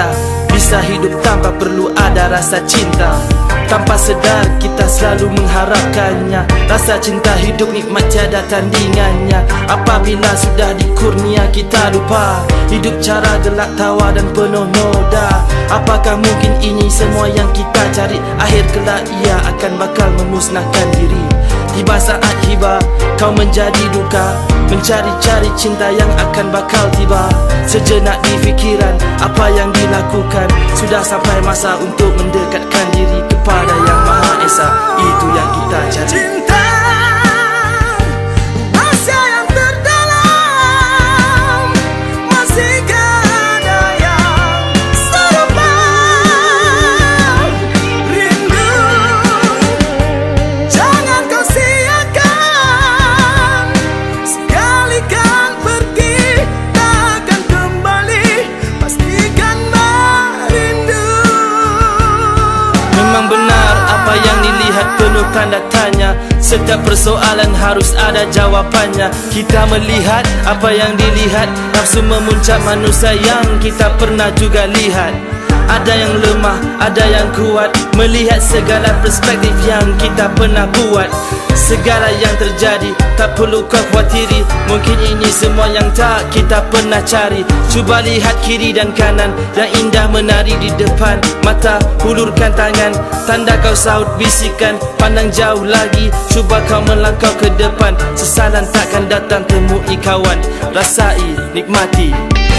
berkata-kata Bisa hidup tanpa perlu ada rasa cinta. Tanpa sedar kita selalu mengharapkannya. Rasa cinta hidup nikmat tiada tandingannya. Apabila sudah dikurnia kita lupa. Hidup cara gelak tawa dan penuh noda. Apakah mungkin ini semua yang kita cari? Akhir kelak ia akan bakal memusnahkan diri Tiba saat hiba kau menjadi duka. Mencari-cari cinta yang akan bakal tiba. Sejenak di fikiran apa yang dilakukan. Sudah sampai masa untuk mendekatkan penuh tanda tanya Setiap persoalan harus ada jawapannya. Kita melihat apa yang dilihat. Nafsu memuncak manusia yang kita pernah juga lihat ada yang lemah, ada yang kuat. Melihat segala perspektif yang kita pernah buat. Segala yang terjadi tak perlu kau khawatiri. Mungkin ini semua yang tak kita pernah cari. Cuba lihat kiri dan kanan Yang indah menari di depan. Mata hulurkan tangan Tanda kau saut bisikan. Pandang jauh lagi Cuba kau melangkau ke depan. Sesalan takkan datang temui kawan. Rasai, nikmati